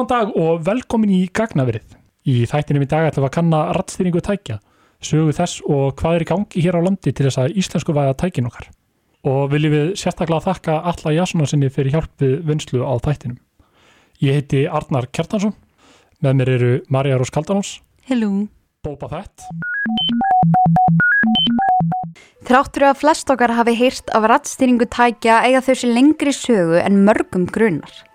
Góðan dag og velkomin í Gagnaverið. Í þættinum í dag ætlum við að kanna rattstýringu tækja, sögu þess og hvað er í gangi hér á landi til þess að íslensku væða tækin okkar. Og viljum við sérstaklega þakka alla Jasonarsinni fyrir hjálpið vinslu á þættinum. Ég heiti Arnar Kjartansson, með mér eru Marja Rós Kaldanós. Boba Fett Þráttur að flest okkar hafi heyrt af rattstýringu tækja eiga þau sér lengri sögu en mörgum grunar.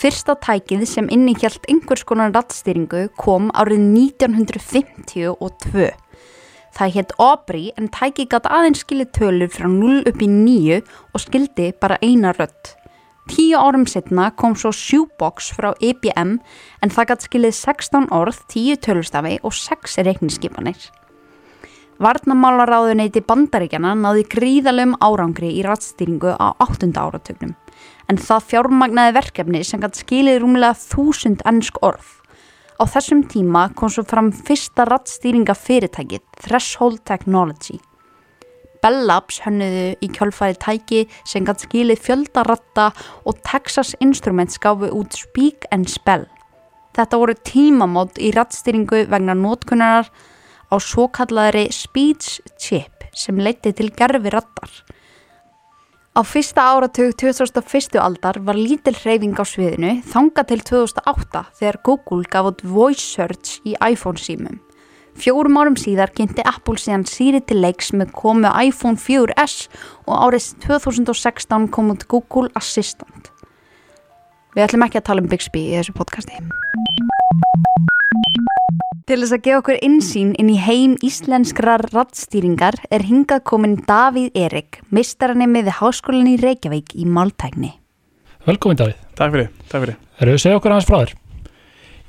Fyrsta tækið sem innihjalt einhvers konar rattstýringu kom árið 1952. Það hétt Aubrey en tækið gatt aðeins skilið tölur frá 0 upp í 9 og skildi bara eina rött. Tíu árum setna kom svo Shoebox frá IBM en það gatt skilið 16 orð, 10 tölustafi og 6 reikniskipanir. Varnamálaráðuneyti bandaríkjana náði gríðalum árangri í rattstýringu á 8. áratögnum en það fjármagnaði verkefni sem gæti skilið rúmlega þúsund ennsk orð. Á þessum tíma kom svo fram fyrsta rattstýringa fyrirtækið Threshold Technology. Bell Labs hönnuðu í kjálfæri tæki sem gæti skilið fjölda ratta og Texas Instruments gafu út Speak and Spell. Þetta voru tímamót í rattstýringu vegna nótkunnarar á svo kallaðri speech chip sem leiti til gerfi rattar. Á fyrsta áratug 2001. aldar var lítil hreyfing á sviðinu þanga til 2008 þegar Google gaf út voice search í iPhone símum. Fjórum árum síðar kynnti Apple síðan Siri til leiks með komu iPhone 4S og árið 2016 kom út Google Assistant. Við ætlum ekki að tala um Bixby í þessu podcasti. Til þess að gefa okkur insýn inn í heim íslenskrar rattstýringar er hingað komin Davíð Erik, mistaranemi við Háskólan í Reykjavík í Máltækni. Velkomin Davíð. Takk fyrir, takk fyrir. Erum við að segja okkur aðeins frá þér?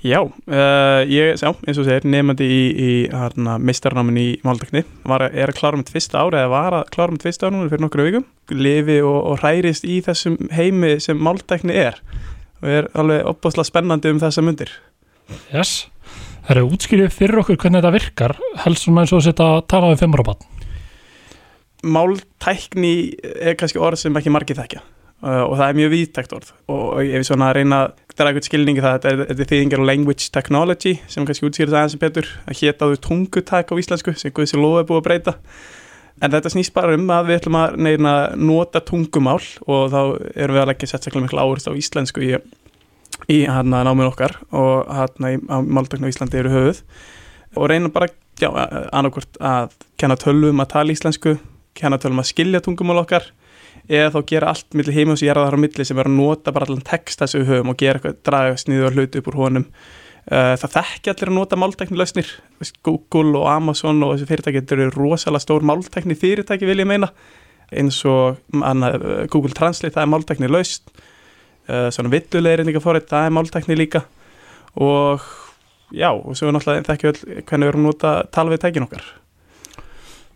Já, uh, ég, já, eins og segir, nefandi í, í hérna, meistarnámin í máltekni, var, að- er að klára mitt fyrsta ári, eða var að klára mitt fyrsta ári núna fyrir nokkru vikum, lifi og, og hærist í þessum heimi sem máltekni er og er alveg opbáslega spennandi um þessa mundir. Yes. Það eru útskýrið fyrir okkur hvernig þetta virkar, helst svona eins og að setja að tala um fimmur á bann. Máltækni er kannski orð sem ekki margir þekkja uh, og það er mjög víðtækt orð og ef við svona reyna að draga eitthvað skilningi það, þetta er, þetta er þýðingar language technology sem kannski útskýrir það aðeins sem betur að hétaðu tungutæk á íslensku sem Guðs er lofa búið að breyta en þetta snýst bara um að við ætlum að neina nota tungumál og þá erum við að leggja sérstaklega miklu áherslu á íslensku í, í hann að námið okkar og hann á máltöknu á Íslandi eru höfuð. Og reyna bara, já, annarkvort að kenna tölvum að tala íslensku kenna tölvum að skilja tungumál okkar eða þá gera allt milli heima og sér þar á milli sem er að nota bara allan texta sem við höfum og gera eitthvað, draga sniðu og hluti upp úr honum. Uh, það þekki allir að nota máltækni lausnir, Google og Amazon og þessi fyrirtæki, þetta eru rosalega stór máltækni fyrirtæki vil ég meina. Eins og anna, Google Translate það er máltækni laust uh, svona vittulegrinninga fórið, það er máltækni líka og já, og svo er náttúrulega þekki öll hvernig við erum að nota tala við tækin okkar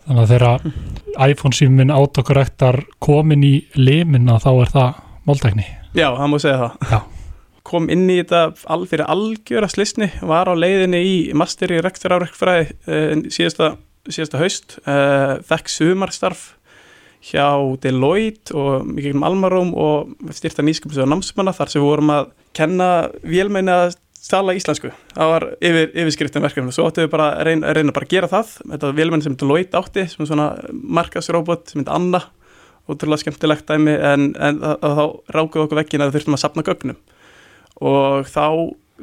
Þannig að þegar iPhone síminn autokorrektar komin í liminna þá er það máltækni. Já, það má segja það. Já. Kom inn í þetta fyrir algjöra slisni, var á leiðinni í master í rektorárekfræði uh, síðasta, síðasta haust, uh, fekk sumarstarf hjá Deloitte og mikið um Almaróm og styrta nýskapis og námsmanna þar sem við vorum að kenna vélmeini að tala íslensku. Það var yfir, yfirskriftin verkefni. Svo áttu við bara að reyna, reyna bara að gera það. Þetta var vélmeini sem Deloitte átti, sem svona markasrobot sem heit Anna, ótrúlega skemmtilegt dæmi en, en þá rákuðu okkur vekkin að við þurftum að sapna gögnum og þá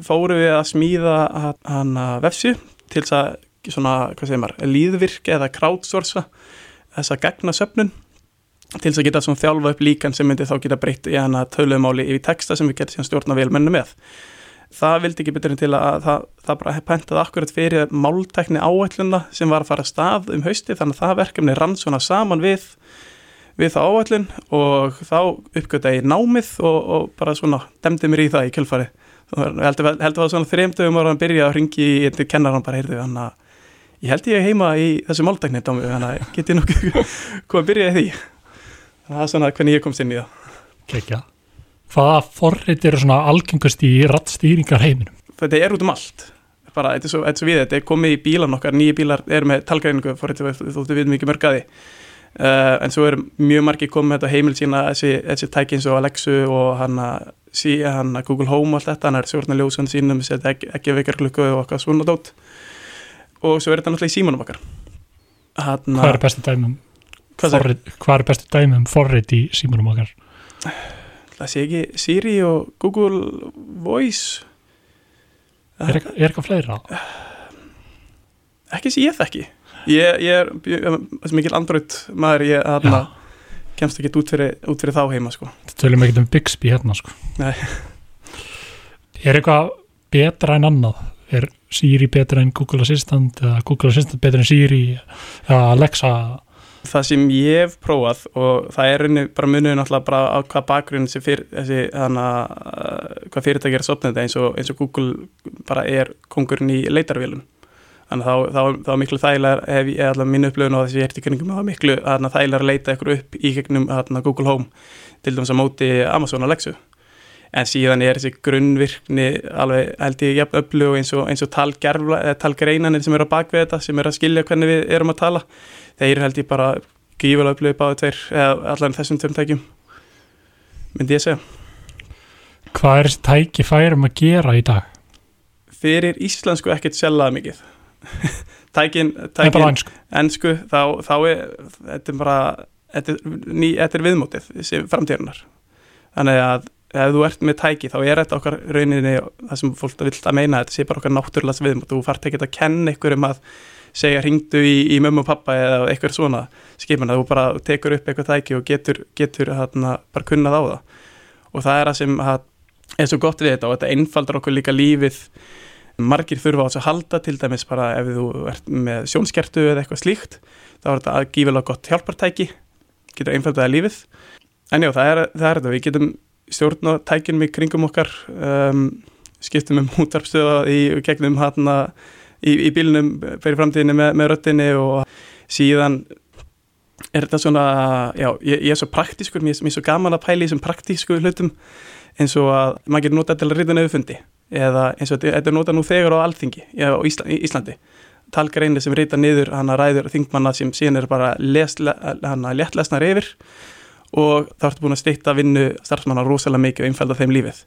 fóru við að smíða hana vefsju til þess að svona, hvað segir maður, líðvirk eða crowdsourca þessa gegnasöfnun til þess að geta svona þjálfa upp líkan sem myndi þá geta breytt í hana tölumáli yfir texta sem við getum síðan stjórna velmennu með. Það vildi ekki betur en til að það, það bara pentaði akkurat fyrir máltekni áætluna sem var að fara stað um hausti þannig að það verkefni rann svona saman við við það áætlun og þá uppgötta ég námið og, og bara svona demdi mér í það í kjölfari heldur að það svona þremdögum ára að byrja að ringi í einnig kennar hann bara heyrðu hann að ég held ég heima í þessu máltækni þannig að get ég nokkuð komið að byrja í því það er svona hvernig ég komst inn í það. Kekja. Hvaða forrið eru svona algengast í rattstýringar heiminum? Þetta er út um allt. Bara, þetta er svo, svo við, þetta er komið í bílan okkar. Nýju bílar er með talgreiningu forrið þóttu við mikið mörgaði Uh, en svo er mjög margir komið þetta heimil sína þessi, þessi tæki eins og Alexu og hana síðan að Google Home og allt þetta, hann er stjórna ljósun sínum, setja ekki, veikar klukku og okkar svona dót og svo er þetta náttúrulega í símanum okkar. Hann Hvað er bestu dæmum forrit, hvað er bestu dæmum forrit í símanum okkar? það sé ekki Siri og Google Voice Er, er eitthvað fleira? ekki sem ég þekki ég, ég er þessi mikil andröð maður ég aðna, kemst ekki út fyrir, út fyrir þá heima sko. Þetta tölum ekkert um Bixby hérna sko. Er eitthvað betra en annað? Er Siri betra en Google Assistant eða Google Assistant betra en Siri eða Alexa? Það sem ég hef prófað og það er rauninni bara munið náttúrulega bara á hvað bakgrunn sem fyrir, þessi hana, uh, hvað fyrirtæki er að sopna þetta eins og, eins og Google bara er kongurinn í leitarvélum. Þannig að þá, þá, þá miklu þægilegar ef ég allavega mínu upplöfun og þess að ég ert í kringum þá miklu hana, þægilegar að leita ykkur upp í gegnum hana, Google Home til dæmis að móti Amazon Alexa. En síðan er þessi grunnvirkni alveg held ég jafn upplöfu eins og, og talgreinanir sem eru á bakvið þetta sem eru að skilja hvernig við erum að tala þeir held ég bara gífulega upplöfu báðu tveir eða allan þessum tveim tækjum myndi ég segja. Hvað er þessi tæki færum að gera í dag? fyrir íslensku ekkert selaða mikið. Tækin, tækin ennsku þá, þá er þetta er bara þetta er, er viðmótið framtíðunar þannig að ef þú ert með tæki þá er þetta okkar rauninni það sem fólk vill að meina þetta sé bara okkar náttúrulega viðmót. Þú fart ekki að kenna ykkur um að segja hringdu í, í mömmu og pappa eða eitthvað svona skipin að þú bara tekur upp eitthvað tæki og getur, getur hana, bara kunnað á það. Og það er það sem að, er svo gott við þetta og þetta einfaldar okkur líka lífið. Margir þurfa á þess að halda til dæmis bara ef þú ert með sjónskertu eða eitthvað slíkt þá er þetta gífilega gott hjálpartæki getur einfaldaði lífið. En já, það er, það er þetta, við getum stjórn á tækinum í kringum okkar um, skiptum um útarpstöða í gegnum hana í, í bílunum fyrir framtíðinni með, með röttinni og síðan er þetta svona, já, ég, ég er svo praktískur, mér, mér er svo gaman að pæla í þessum praktísku hlutum eins og að maður getur notað til að rita nefnfundi eða eins og þetta er notað nú þegar á alþingi já, á Ísla, Íslandi. Talgreini sem rita niður hana ræður þingmanna sem síðan er bara lesle, hana léttlesnar yfir og þá ertu búin að stýtta vinnu starfsmanna rosalega mikið og einfalda þeim lífið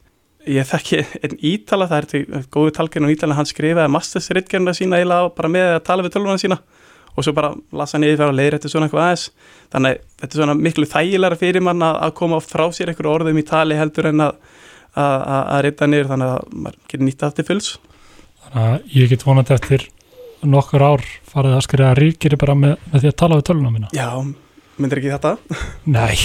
ég þekki einn ítala, það er til góðu talgrein og ítala, hann skrifaði mastersritgerna sína eiginlega bara með að tala við tölvuna sína og svo bara lasa niður fyrir að leiðra þetta svona eitthvað aðeins þannig þetta er svona miklu þægilega fyrir mann að, að koma frá sér einhverju orðum í tali heldur en að að, reyta niður þannig að maður getur nýtt aftur fulls Þannig að ég get vonandi eftir nokkur ár farið að skrifa ríkiri bara með, með því að tala við töluna mína. Já, myndir ekki þetta? Nei,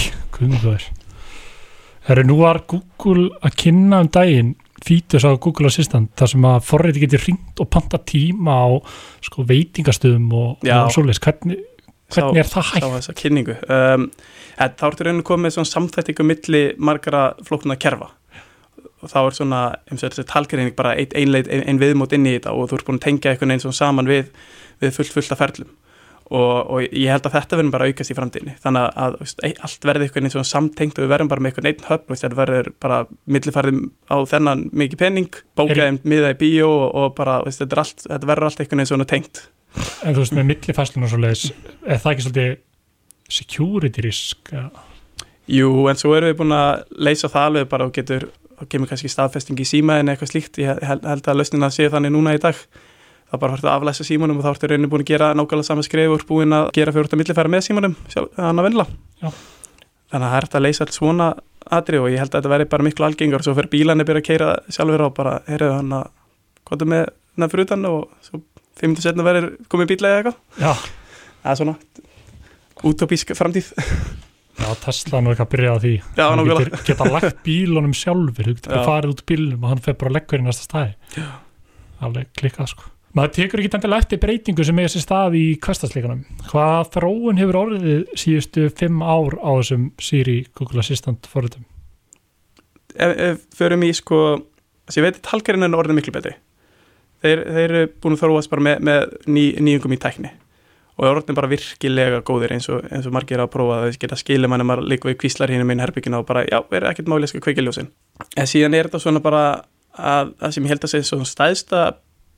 guðmur. Herru, nú var Google að kynna um daginn fítus á Google Assistant þar sem að forriði getur ringt og panta tíma á sko, veitingastöðum og, og svoleiðis. Hvernig, hvernig er það Sá hægt? þessa kynningu um, en Þá ertu rauninu komið svona samþættingu milli margara flóknuna kerfa og þá er svona, eins og þessi talgreining bara ein, einleit, ein, ein viðmót inn í þetta og þú ert búin að tengja einhvern veginn saman við, við fullt fullt af ferlum og, og ég held að þetta verður bara aukast í framtíðinni. Þannig að, veist, ei- allt verði einhvern veginn samtengt og við verðum bara með einhvern einn höfn þetta verður bara millifærðum á þennan mikið penning, bókaðum miða í bíó og, og bara, veist, þetta, allt, þetta verður allt einhvern veginn svona tengt. En þú veist, með millifæslun og svoleiðis, er það ekki svolítið security risk? Jú, en svo erum við búin að leysa það alveg bara og getur, og kemur kannski staðfesting í síma en eitthvað slíkt, ég held, að lausnina sé þannig núna í dag, þá bara hortu að aflæsa símanum og þá ertu rauninni búin að gera nákvæmlega sama skrif og ertu búin að gera fyrir út að millifæra með símanum, þannig að það er að leysa allt svona atri og ég held að þetta verði bara miklu algengar. Svo fyrir bílarnir byrja að keira sjálfur á bara, heyrðu hann að er með nefn fyrir utan og svo fimm minntur setna verður komið bíla eða eitthvað. Það er svona útópísk framtíð. Já, Tesla nú ekki að byrja á því. Já, Hann getur, geta lagt bílunum sjálfur, þú getur farið út bílunum og hann fer bara að leggja í næsta staði. Já. Alveg klikkað, sko. Maður tekur ekki endilega eftir breytingu sem er sér stað í kvestasleikunum. Hvað þróun hefur orðið síðustu fimm ár á þessum Siri Google Assistant forritum? ef, ef förum í sko ég veit að talgarinn er orðin miklu betri þeir, þeir eru búin að þróast bara með, með ný, nýjungum í tækni og orðin bara virkilega góðir eins og, eins og margir að prófa að þess geta skilja mann að maður líka við kvíslar hinn minn herbyggina og bara já, er ekkert máli að sko kveikja ljósin en síðan er þetta svona bara að, að sem ég held að segja svona stæðsta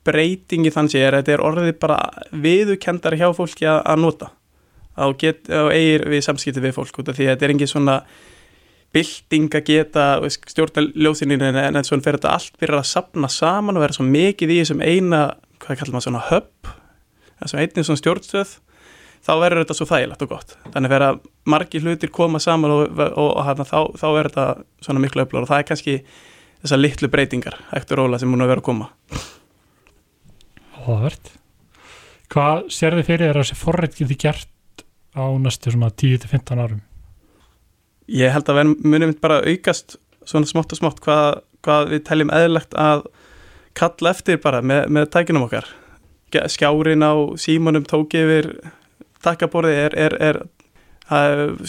breytingi þannig að þetta er orðið bara viðukendar hjá fólki að, að nota. Á, get, á eigir við samskipti við fólk út af því að þetta er engin svona bylting að geta veist, stjórna ljósininu en, en svo fyrir þetta allt byrjar að sapna saman og vera svo mikið í þessum eina hvað kallar maður svona hub þessum einnig svona stjórnstöð. Þá verður þetta svo þægilegt og gott. Þannig fyrir að margi hlutir koma saman og, og, og, hana, þá, þá er þetta svona miklu öflur og það er kannski þessar litlu breytingar eftir róla sem múin að vera að koma Áhverð Hvað sér þið fyrir þér að þessi forrið geti gert á næstu svona 10-15 árum? Ég held að við munum bara aukast svona smátt og smátt hvað, hvað við teljum eðlegt að kalla eftir bara með, með tækinum okkar. Skjárin á símanum tók yfir takkaborði er, er, er,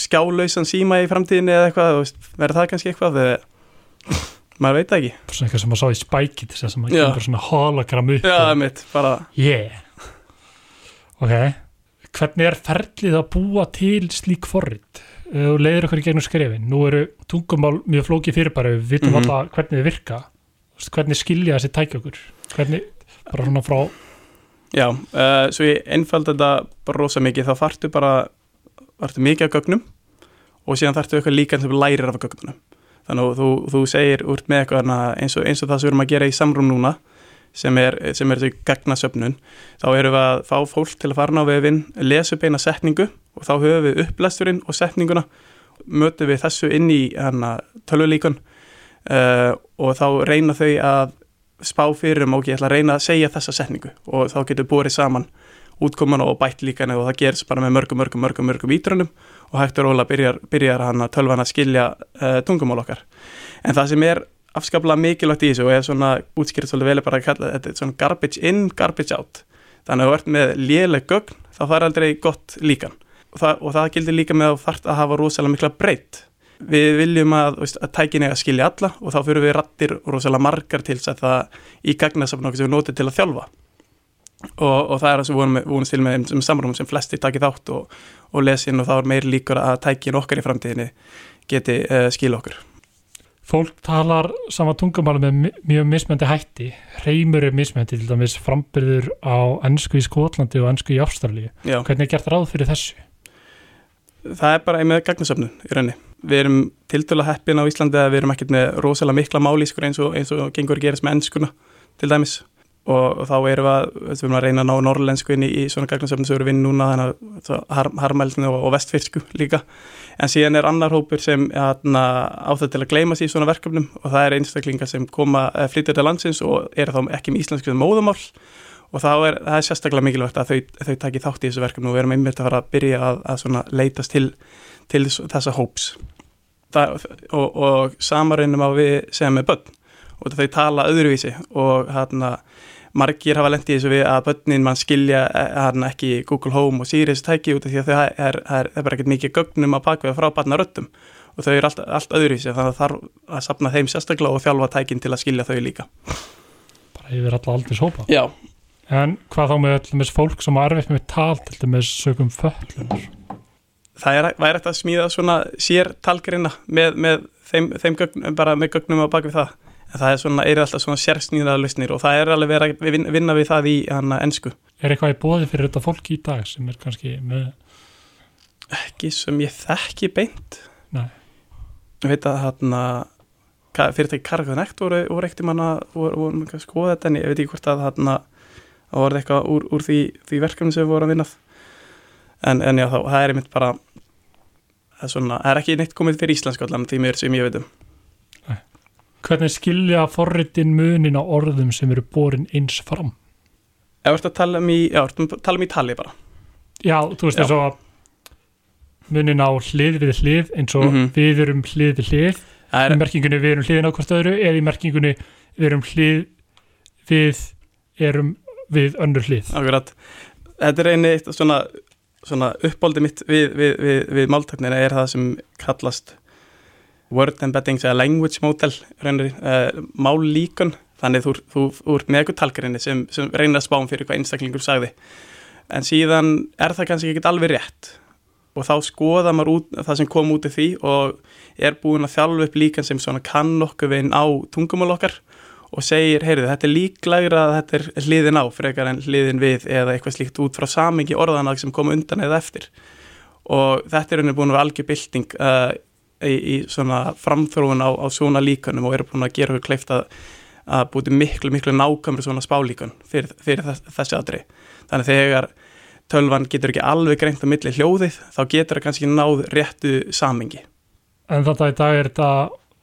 skjálausan síma í framtíðinni eða eitthvað verður það kannski eitthvað? Þegar maður veit ekki. Svona eitthvað sem maður sá í spækit sem maður kemur svona hologram upp já, og... mitt, bara yeah. ok, hvernig er ferlið að búa til slík forrið og leiður okkur í gegnum skrefin nú eru tungumál mjög flókið fyrirbæri við vitum mm -hmm. alltaf hvernig þið virka. Hvernig skilja þessi tækja okkur? Hvernig, bara svona frá Já, uh, svo ég einfaldi þetta bara rosa mikið, þá fartu bara fartu mikið af gögnum og síðan þartu eitthvað líka sem lærir af gögnunum þannig að þú, þú segir úr með eitthvað eins og, eins og það sem við erum að gera í samrúm núna sem er, sem er þessi gagnasöfnun þá erum við að fá fólk til að fara á vefinn, lesa upp eina setningu og þá höfum við upplæsturinn og setninguna mötum við þessu inn í tölvulíkon uh, og þá reyna þau að spá fyrir um og ég ætla að reyna að segja þessa setningu og þá getur búið saman útkoman og bætt líka og það gerst bara með mörgum, mörgum, mörgum, mörgum ítrunum og hægt og róla byrjar, byrjar hann að tölvan að skilja uh, tungumál okkar. En það sem er afskaplega mikilvægt í þessu og er svona útskýrið svolítið vel bara að kalla þetta svona garbage in, garbage out. Þannig að þú ert með léleg gögn, þá fara aldrei gott líkan. Og það, það gildir líka með að þart að hafa rosalega mikla breytt. Við viljum að, að tækin er að skilja alla og þá fyrir við rattir rosalega margar til þess að það í gagnasafn okkur sem við notum til að þjálfa og, og það er það sem við vonum til með um samrúm sem flesti takir þátt og, og lesin og þá er meir líkur að tækin okkar í framtíðinni geti uh, skil okkur. Fólk talar sama tungumál með mjög mismöndi hætti. Reymur er mismöndi til dæmis frambyrður á ennsku í Skotlandi og ennsku í Ástralji hvernig er gert ráð fyrir þessu? Það er bara einmið gagnasöfnun í rauninni. Við erum tildurlega heppin á Íslandi að við erum ekkert með rosalega mikla málískur eins og, eins og gengur að gerast með ennskuna til dæmis og þá erum við að, við erum að reyna að ná norrlensku inn í, í svona gagnasöfnum sem erum vinn núna þannig að har, harmælinu og, og vestfyrsku líka. En síðan er annar hópur sem áþað til að gleima sér svona verkefnum og það er einstaklingar sem koma flyttir til landsins og er þá ekki með íslensku sem móðumál og er það er sérstaklega mikilvægt að þau, þau taki þátt í þessu verkefnum og við erum einmitt að fara að byrja að, að leitast til, til þessa hóps. Það, og, og samarunum á við sem er börn. Og þau tala öðruvísi og hérna margir hafa lendið þessu við að börnin mann skilja hann eh, ekki Google Home og Siri þessu tæki út af því að það er, er, er bara ekkert mikið gögnum að bakveða frá barna röttum og þau eru allt, allt öðru í sig þannig að það þarf að sapna þeim sérstaklega og þjálfa tækin til að skilja þau líka. Bara yfir alla aldrei sópa Já. En hvað þá með öllum þessu fólk sem er erfitt með tal til þess sögum föllunar? Það er væri að smíða svona sér talgreina með, með þeim, þeim gögnum, bara með gögnum að bakvið það það er, svona, er alltaf svona sérsnýðaða lausnir og það er alveg verið að vinna, við það í hana ennsku. Er eitthvað í bóði fyrir þetta fólki í dag sem er kannski með ekki sem ég þekki beint Nei. ég veit að hérna fyrirtæki Cargo Connect voru, voru ekkert manna voru, voru að skoða þetta en ég veit ekki hvort að hérna það voru eitthvað úr, úr því, því verkefni sem við vorum að vinnað en, en já þá, það er einmitt bara það er, svona, það er ekki neitt komið fyrir Íslandsk allan því mér sem ég veit um Hvernig skilja forritin munin á orðum sem eru borin eins fram? Þú ert að tala um í, um í tali bara. Já, þú veist eins og munin á hlið við hlið eins og mm -hmm. við erum hlið við hlið er... í merkingunni við erum hliðin á hvort öðru eða í merkingunni við erum hlið við erum við önnur hlið. Akkurat. Þetta er eini svona, svona uppbóldi mitt við, við, við, við máltöknina er það sem kallast word embeddings eða language model uh, mál líkun þannig þú, þú, þú ert með eitthvað talgrinni sem, sem reynir að spám fyrir hvað einstaklingur sagði. En síðan er það kannski ekki alveg rétt. Og þá skoða maður út það sem kom út af því og er búin að þjálfa upp líkan sem svona kann okkur veginn á tungumál okkar og segir, heyrðu, þetta er líklægra að þetta er hliðin á, frekar en hliðin við eða eitthvað slíkt út frá samingi orðanag sem kom undan eða eftir. Og þetta er unni búin að vera algjör bylting uh, í, í svona framþróun á, á svona líkanum og eru búin að gera okkur kleift að, að búti miklu, miklu nákvæmur svona spálíkan fyrir, fyrir þess, þessi aðri. Þannig þegar tölvan getur ekki alveg greint á milli hljóðið, þá getur það kannski náð réttu samingi. En þetta í dag er þetta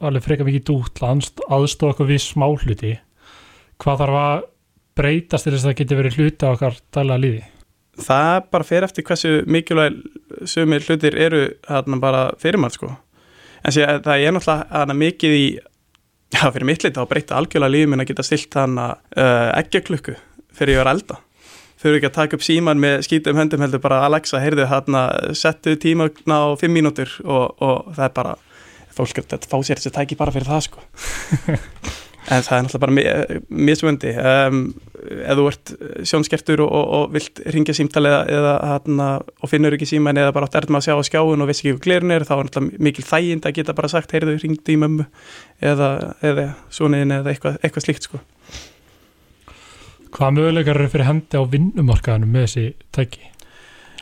alveg freka mikið dútlandst, aðstóð okkur við smá hluti. Hvað þarf að breytast til þess að það geti verið hluti á okkar dæla lífi? Það bara fer eftir hversu mikilvæg sumir hlutir eru hérna bara fyrir mann sko. En sé, það er náttúrulega mikið í, já fyrir mitt lit, þá breyta algjörlega lífið minn að geta stilt hana uh, eggjaklukku fyrir ég var elda. Þau eru ekki að taka upp síman með skítum höndum heldur bara Alexa, heyrðu hérna, settu tíma á fimm mínútur og, og það er bara, fólk að fá sér þessi tæki bara fyrir það sko. en það er náttúrulega bara misvöndi um, ef þú ert sjónskertur og, og, og vilt ringja símtali eða, eða og finnur ekki síman eða bara átt erðum að sjá á skjáun og veist ekki hvað glerin er þá er náttúrulega mikil þægind að geta bara sagt heyrðu, ringdu í mömmu eða, eða svoniðin eða eitthvað, eitthvað slíkt sko. Hvað mögulegar eru fyrir hendi á vinnumarkaðanum með þessi tæki,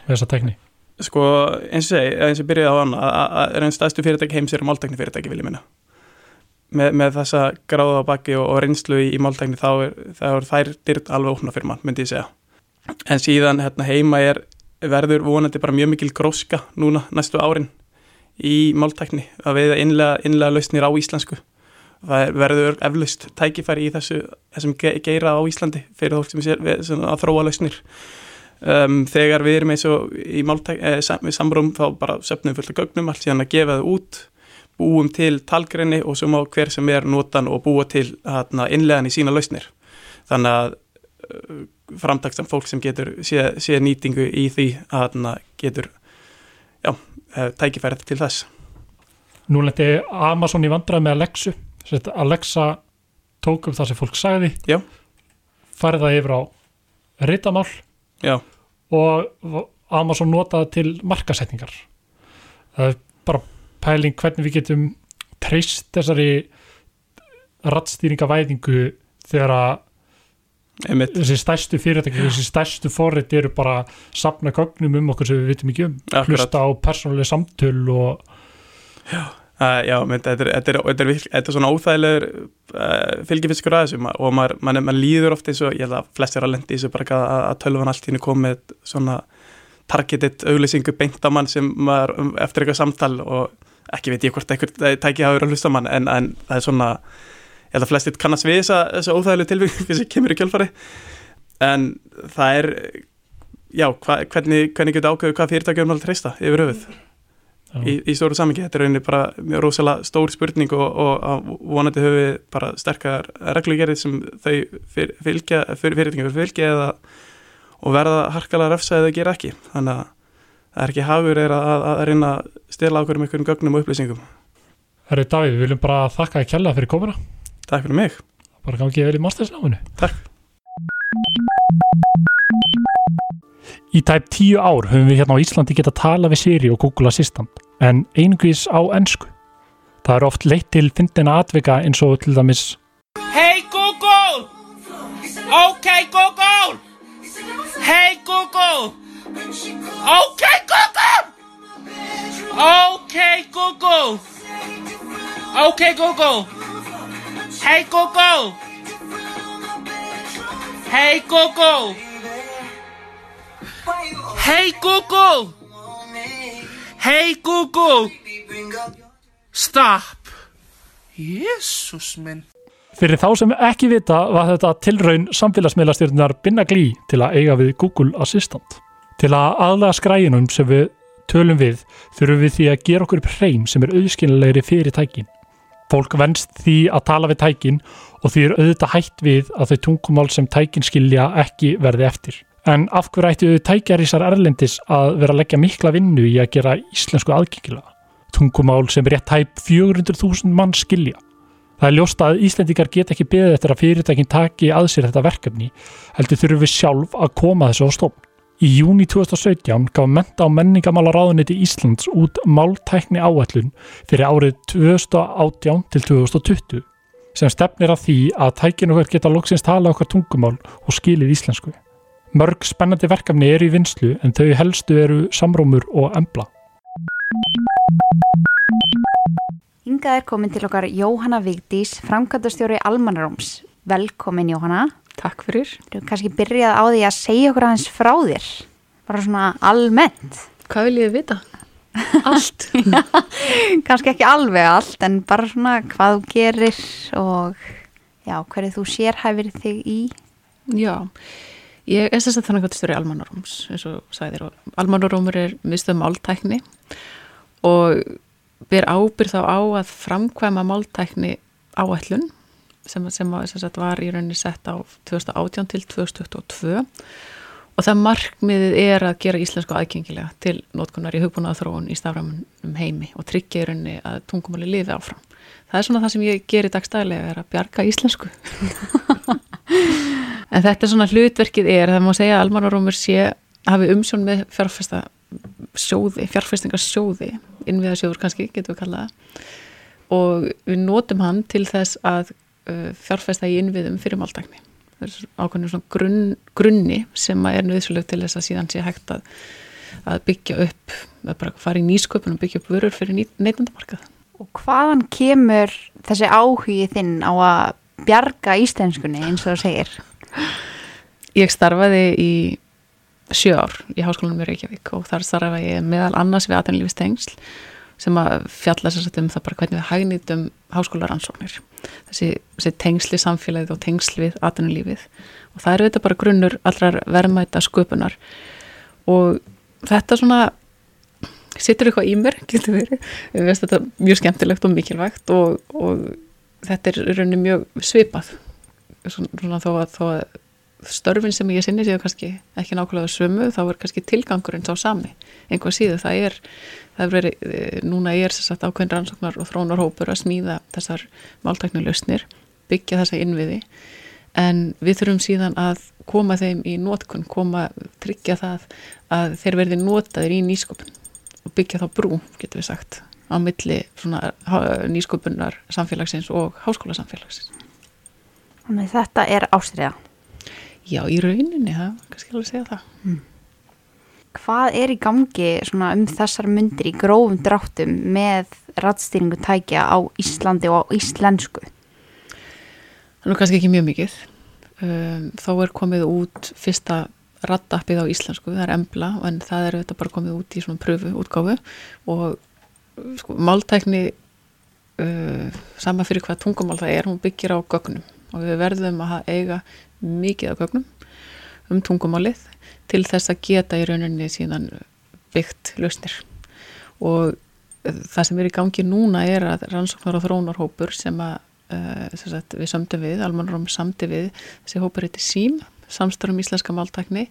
með þessa tækni? Sko eins og segi, eins og byrjaði á hann að einn stæðstu fyrirtæki heims eru máltækni fyrirtæki vil ég minna með, með þessa gráða á baki og, og reynslu í, í máltækni þá er, er þær dyrt alveg óknar fyrir mann, myndi ég segja. En síðan hérna, heima er verður vonandi bara mjög mikil gróska núna næstu árin í máltækni að við innlega, innlega lausnir á íslensku. Það verður eflaust tækifæri í þessu þessum geira á Íslandi fyrir þótt sem er sem að þróa lausnir. Um, þegar við erum eins og í máltæk, eh, sam, samrúm þá bara söpnum fullt af gögnum allt síðan að gefa það út búum til talgrinni og svo má hver sem er notan og búa til hérna, innlegan í sína lausnir. Þannig að uh, framtakstan fólk sem getur sé, sé nýtingu í því að hérna, getur já, eh, tækifærið til þess. Nú lendi Amazon í vandrað með Alexu. Alexa tók upp það sem fólk sagði. Já. farið það yfir á reytamál Já. og Amazon notaði til markasetningar það er bara pæling hvernig við getum treyst þessari rattstýringavæðingu þegar að Einmitt. þessi stærstu fyrirtæki, þessi stærstu forrið eru bara að sapna gögnum um okkur sem við vitum ekki um, Akkurat. hlusta á persónuleg samtöl og Uh, já, mynd, þetta, er, þetta, er, þetta, er, þetta er svona óþægilegur uh, fylgifiskur að þessu og maður, man, man líður oft eins og ég held að flestir að lendi þessu bara að, að tölvan allt hínu kom með svona targeted auglýsingu beintamann sem maður um, eftir eitthvað samtal og ekki veit ég hvort eitthvað tæki hafa verið að hlusta mann en, en það er svona, ég held að flestir kannast við þessa, þessa óþægilegu tilvík sem kemur í kjölfari en það er já, hva, hvernig, hvernig getur ákveðu hvað fyrirtækjum að treysta yfir höfuð? Í, í stóru samingi, þetta er rauninni bara mjög rosalega stór spurning og, og vonandi höfum við bara sterkar reglugerið sem þau fyr, fylgja fyrirtækjum fylgja eða og verða harkalega refsa eða gera ekki. Þannig að það er ekki hafur er að, að, að reyna að stila okkur um einhverjum gögnum og upplýsingum Herri Davíð, við viljum bara þakka þér kjalla fyrir komuna Takk fyrir mig bara gangið vel í mastersnáminu Takk Í tæp tíu ár höfum við hérna á Íslandi geta tala við Siri og Google Assistant en einungis á ennsku. Það er oft leitt til fyndina atvika eins og til dæmis Hey Google! Okay Google! Hey Google! Okay Google! Okay Google! Okay Google! Hey Google! Hey Google! Hey Google! Hey Google! Stop! Jésús minn Fyrir þá sem ekki vita var þetta tilraun samfélagsmiðlastjórnar Binna Glí til að eiga við Google Assistant. Til að aðlega skræjunum sem við tölum við þurfum við því að gera okkur hreim sem er auðskilnilegri fyrir tækin. Fólk venst því að tala við tækin og því er auðvitað hætt við að þau tungumál sem tækin skilja ekki verði eftir. En af hverju ættu tækjarísar erlendis að vera að leggja mikla vinnu í að gera íslensku aðgengilega? Tungumál sem rétt hæp 400.000 mann skilja. Það er ljóst að Íslendingar get ekki beðið eftir að fyrirtækin taki að sér þetta verkefni, heldur þurfum við sjálf að koma þessu á stofn. Í júni 2017 gaf menta á menningamála ráðuniti Íslands út máltækni áætlun fyrir árið 2018 til 2020 sem stefnir að því að tækin okkar geta loksins tala okkar tungumál og skilið íslensku. Mörg spennandi verkefni eru í vinslu en þau helstu eru samrómur og embla. Hingað er komin til okkar Jóhanna Vigdís, framkvæmdastjóri Almanaróms. Velkomin Jóhanna. Takk fyrir. Þú kannski byrjað á því að segja okkur aðeins frá þér. Bara svona almennt. Hvað vil ég vita? Allt. kannski ekki alveg allt, en bara svona hvað þú gerir og já, hverju þú sérhæfir þig í. Já, ég er að þannig að stjóri Almanaróms, eins og sagði þér. og Almanarómur er miðstöðum áltækni og ber ábyrð þá á að framkvæma máltækni áætlun sem, sem, sem var í rauninni sett á 2018 til 2022 og það markmiðið er að gera íslensku aðgengilega til notkunar í hugbúnaða þróun í staframum heimi og tryggja í rauninni að tungumáli lifi áfram. Það er svona það sem ég gerir dagstæðilega er að bjarga íslensku. en þetta er svona hlutverkið er, það má segja að Almanarómur sé hafi umsjón með fjárfesta sjóði, fjárfestingarsjóði innviðarsjóður kannski, getur við kallað og við notum hann til þess að fjárfesta í innviðum fyrir máltækni það er ákveðinu svona grunn, grunni sem er nöðsvöld til þess að síðan sé hægt að, að byggja upp að bara fara í nýsköpun og byggja upp vörur fyrir neytandamarkað Og hvaðan kemur þessi áhugi þinn á að bjarga íslenskunni eins og þú segir? Ég starfaði í sjö ár í háskólanum í Reykjavík og þar starfa ég meðal annars við aðeinlífistengsl sem að fjalla sér um það bara hvernig við hagnýtum háskólaransóknir þessi, þessi tengsli samfélagið og tengsli við aðeinlífið og það eru þetta bara grunnur allrar verðmæta sköpunar. Og þetta svona sittur eitthvað í mér, getur verið. Við veist þetta mjög skemmtilegt og mikilvægt og, og þetta er rauninni mjög svipað. Svona þó að, þó að störfin sem ég sinni séu kannski ekki nákvæmlega sömu þá er kannski tilgangurinn sá sami. Einhvað síðu það er, það er verið, eh, núna er þess að ákveðin rannsóknar og þrónarhópur að smíða þessar máltæknuleusnir byggja þessa innviði. En við þurfum síðan að koma þeim í nótkun, koma tryggja það að þeir verði nótaðir í nýsköpun og byggja þá brú, getur við sagt á milli nýsköpunar samfélagsins og háskóla samfélagsins Þannig þetta er ástriða Já, í rauninni, það er kannski alveg að segja það. Mm. Hvað er í gangi um þessar myndir í grófum dráttum með rættstýringu tækja á Íslandi og á íslensku? Það er nú kannski ekki mjög mikið. Um, þó er komið út fyrsta rattappið á íslensku, það er embla, en það er þetta bara komið út í svona pröfu útgáfu og sko, máltækni uh, sama fyrir hvað tungumál það er, hún byggir á gögnum og við verðum að eiga mikið af gögnum um tungumálið til þess að geta í rauninni síðan byggt lausnir. Og það sem er í gangi núna er að rannsóknar og þrónarhópur sem að uh, sem sagt, við samtum við, almanrum samti við þessi hópur heiti SÍM samstörum íslenska máltakni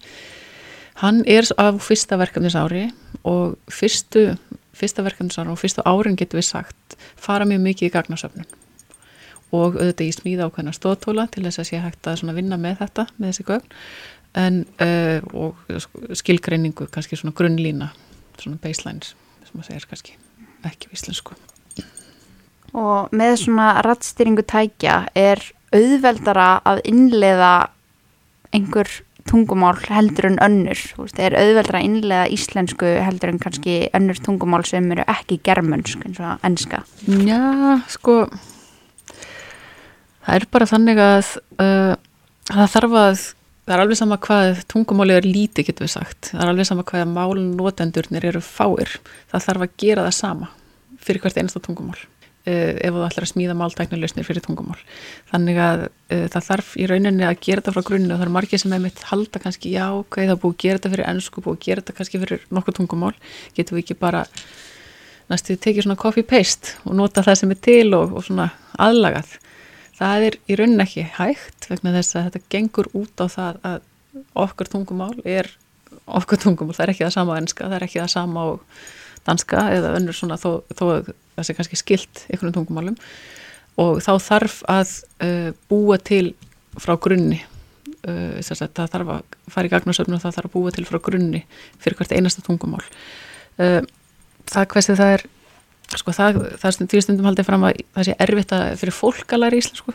hann er á fyrsta verkefnisári og fyrstu fyrsta verkefnisári og fyrstu árin getur við sagt fara mjög mikið í gagnasöfnun og auðvitað í smíða ákveðna stóðtóla til þess að sé hægt að vinna með þetta, með þessi gögn. En, uh, og skilgreiningu, kannski svona grunnlína svona baselines, sem að segja kannski ekki víslensku Og með svona rattstýringu tækja er auðveldara að innleiða einhver tungumál heldur en önnur, veist, er auðveldara að innleiða íslensku heldur en kannski önnur tungumál sem eru ekki germönsk eins og ennska Já, sko það er bara þannig að uh, það þarf að það er alveg sama hvað tungumáli er lítið getur við sagt, það er alveg sama hvað málun notendurnir eru fáir. Það þarf að gera það sama fyrir hvert einasta tungumál uh, ef þú ætlar að smíða máltæknuleusnir fyrir tungumál. Þannig að uh, það þarf í rauninni að gera þetta frá grunni og það er margir sem er mitt halda kannski já, ok, það búið að gera þetta fyrir ennsku búið að gera þetta kannski fyrir nokkuð tungumál. Getur við ekki bara næstu tekið svona copy paste og nota það sem er til og, og svona aðlagað það er í raunin ekki hægt vegna þess að þetta gengur út á það að okkur tungumál er okkur tungumál, það er ekki það sama á enska, það er ekki það sama á danska eða önnur svona þó, þó það sé kannski skilt einhvern tungumálum. Og þá þarf að uh, búa til frá grunni. Uh, það þarf að fara í gagnarsöfnu og það þarf að búa til frá grunni fyrir hvert einasta tungumál. Uh, það hversi það er sko það, það er því stundum haldið fram að það sé erfitt að fyrir fólk að læra íslensku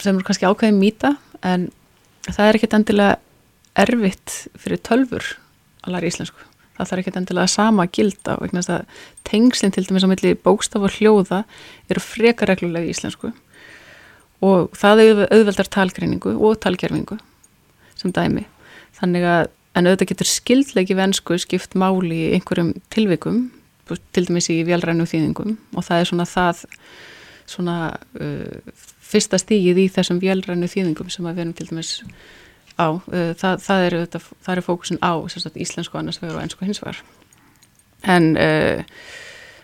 sem er kannski ákveðin mýta en það er ekkit endilega erfitt fyrir tölfur að læra íslensku. Það þarf ekki endilega sama að gilda vegna þess að tengslinn til dæmis á milli bókstaf og hljóða eru frekar reglulega í íslensku. Og það auð- auðveldar talgreiningu og talgerfingu sem dæmi. Þannig að en auðvitað getur skildleiki vensku skipt máli í einhverjum tilvikum til dæmis í vélrænu þýðingum og það er svona það svona uh, fyrsta stígið í þessum vélrænu þýðingum sem að við erum til dæmis á uh, það, það er, það er fókusin á sagt, íslensku annars vegar og ennsku hins vegar. En uh,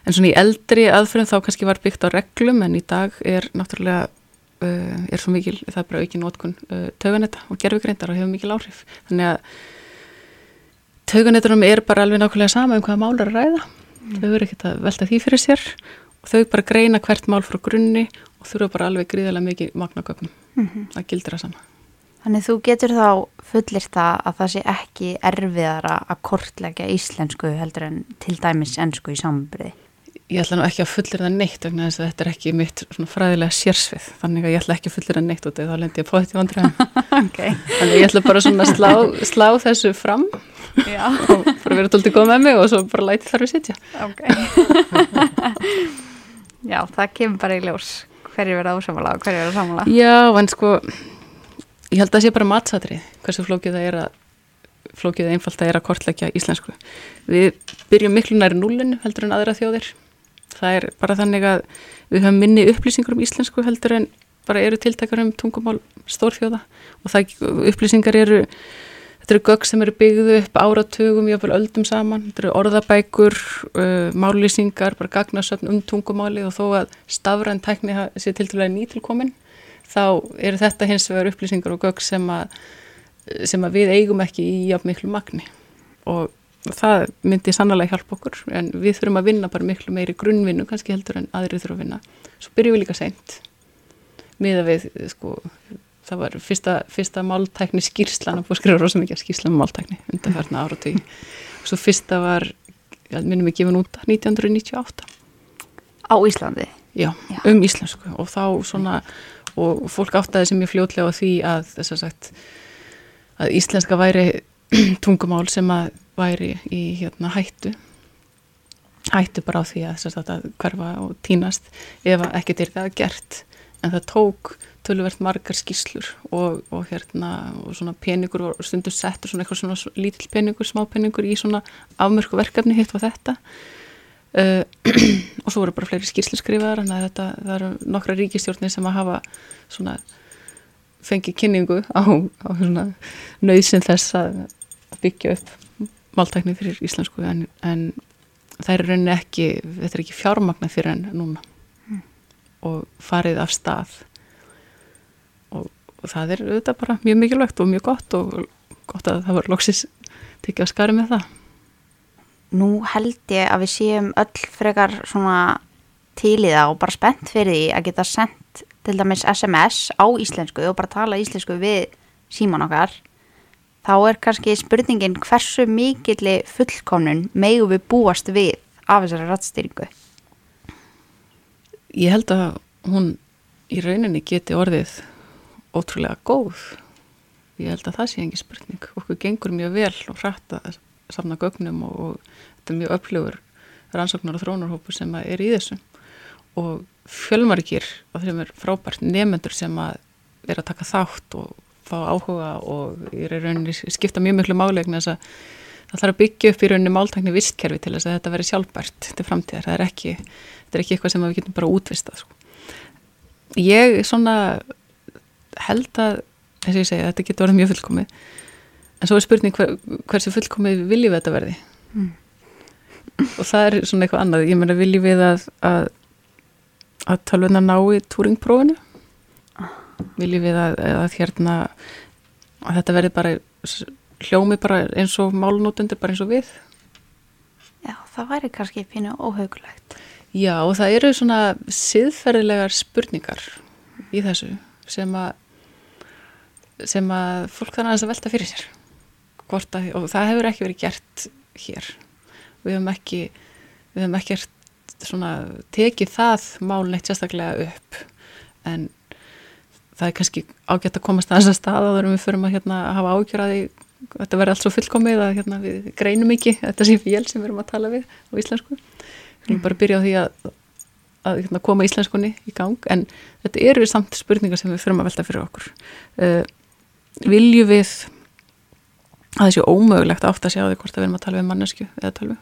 en svona í eldri aðferðum þá kannski var byggt á reglum en í dag er náttúrulega uh, er svo mikil, það er bara aukin notkun uh, tauganetta og gerfugreindar og hefur mikil áhrif. Þannig að tauganettunum er bara alveg nákvæmlega sama um hvaða mál er að ræða þau eru ekkert að velta því fyrir sér. Og þau bara greina hvert mál frá grunni og þurfa bara alveg gríðarlega mikið magnagögnum það gildir það sama. Þannig þú getur þá fullir það að það sé ekki erfiðara að kortleggja íslensku heldur en til dæmis ennsku í samanbyrði. Ég ætla nú ekki að fullir það neitt vegna þess að þetta er ekki mitt fræðilega sérsvið þannig að ég ætla ekki að fullir það neitt út eða þá lendi ég på þetta í vandræðum Okay. þannig að ég ætla bara svona að slá, slá þessu fram Já, og bara vera tóltið góð með mig og svo bara læti þarf við sitja ok. Já, það kemur bara í ljós hverju verða ósamála og hverju verða samála. Já, en sko ég held að það sé bara matsatrið hversu flókið það er að flókið einfalt það er að kortleggja íslensku við byrjum miklu næri núlinu heldur en aðra þjóðir það er bara þannig að við höfum minni upplýsingur um íslensku heldur en bara eru tiltakar um tungumál stórþjóða. Og það upplýsingar eru þetta eru gögg sem eru byggðu upp áratugum, jáfnvel öldum saman. Þetta eru orðabækur, uh, mállýsingar bara gagnasöfn um tungumáli og þó að stafræn tækni sé til að nýtilkomin þá eru þetta hins vegar upplýsingar og gögg sem að, sem að við eigum ekki í jafn miklu magni. Og það myndi sannlega hjálpa okkur en við þurfum að vinna bara miklu meiri grunnvinnu kannski heldur en aðrið þurfum að vinna svo byrjum við líka seint miða við sko það var fyrsta, fyrsta máltækni skýrslan og að skrifa rosa mikið skýrslan um máltækni undanfærna áratug svo fyrsta var, ja, minnum við gefin út 1998 Á Íslandi. Já, Já. um íslensku og þá svona og fólk áttaði sem ég fljótlega á því að þess að sagt að íslenska væri tungumál sem að væri í hérna hættu. Hættu bara á því að, að hverfa og tínast ef ekkert er það gert. En það tók töluvert margar skýslur og, og hérna og svona peningur og stundur settur svona eitthvað svona lítill peningur, smá peningur í svona afmörku verkefni hitt og þetta. Uh, og svo voru bara fleiri skýrslu skrifaðar en þetta, það eru nokkra ríkistjórnir sem að hafa svona fengið kynningu á, á svona nöðsinn þess að byggja upp máltækni fyrir íslensku en, en það er rauninni ekki, þetta er ekki fjármagna fyrir en núna. Og farið af stað. Og, og það er auðvitað bara mjög mikilvægt og mjög gott og gott að það var loksis tekið að skari með það. Nú held ég að við séum öll frekar svona það og bara spennt fyrir því að geta sendt til dæmis SMS á íslensku og bara tala íslensku við síman okkar. Þá er kannski spurningin hversu mikilli fullkomnun megum við búast við af þessari rattstýringu. ég held að hún í rauninni geti orðið ótrúlega góð. Ég held að það sé engi spurning. Okkur gengur mjög vel og hratt að safna gögnum og, og þetta er mjög öflugur rannsóknar og þrónarhópu sem er í þessu. Og fjölmargir og þeim er frábært nefnendur sem að er að taka þátt og fá áhuga og í rauninni skipta mjög miklu málegna þess að það þarf að byggja upp í rauninni máltækni vistkerfi til þess að þetta veri sjálfbært til framtíðar, það er ekki, þetta er ekki eitthvað sem við getum bara útvistað sko. ég svona held að, þess að ég segja, þetta getur orðið mjög fullkomið. En svo er spurning hver, hversu fullkomið viljum við þetta verði? Mm. og það er svona eitthvað annað, ég meina viljum við að að, að tölvuna ná í túringprófinu viljum við að, að hérna að þetta verði bara hljómi bara eins og málnótendur bara eins og við? Já, það væri kannski pínu óhaugulegt. Já, og það eru svona siðferðilegar spurningar í þessu sem að sem að fólk þannig aðeins að velta fyrir sér. Að, og það hefur ekki verið gert hér. Við höfum ekki við ekkert svona tekið það mál neitt sérstaklega upp. En það er kannski ágætt að komast að þess að staða þar við förum að hérna, hafa ágjör að því. Þetta verði allt svo fullkomið að hérna, við greinum ekki. Þetta sé vél sem við erum að tala við á íslensku. Við erum bara að byrja á því að, að hérna, koma íslenskunni í gang. En þetta eru samt spurningar sem við fyrum að velta fyrir okkur. Uh, vilju við að sé ómögulegt átt að sjá því hvort að við erum að tala við mannesku eða tölvu?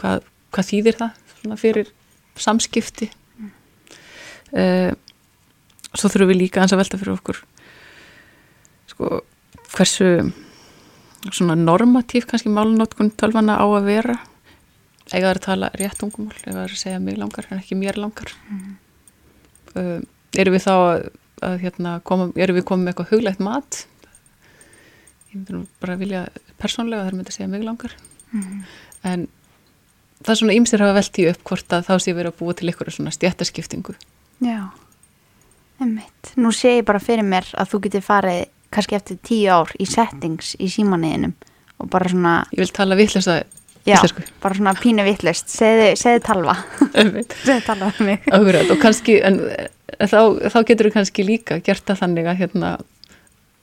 Hvað, hvað þýðir það fyrir samskipti? Uh, svo þurfum við líka eins að velta fyrir okkur sko hversu svona normatív kannski málunótkun tölvana á að vera. Eiga það að tala rétt tungumál eiga það að segja mig langar en ekki mér langar. Mm. uh, eru við þá að, að hérna, koma, eru við komið með eitthvað huglegt mat? Ég myndi bara vilja persónlega að það myndi að segja mig langar. Mhm. en það er svona ýmsir hafa velt í upp hvort að þá sé verið að búa til ykkur svona stjættaskiptingu Já, einmitt. Nú sé ég bara fyrir mér að þú getur farið kannski eftir tíu ár í settings í símanniðinum og bara svona, ég vil tala vittlust að já, Íslensku. bara svona pínu vittlust, segðu, talva, segðu talva um mig. Akkurat, og kannski, en en þá, þá getur þú kannski líka gert það þannig að hérna,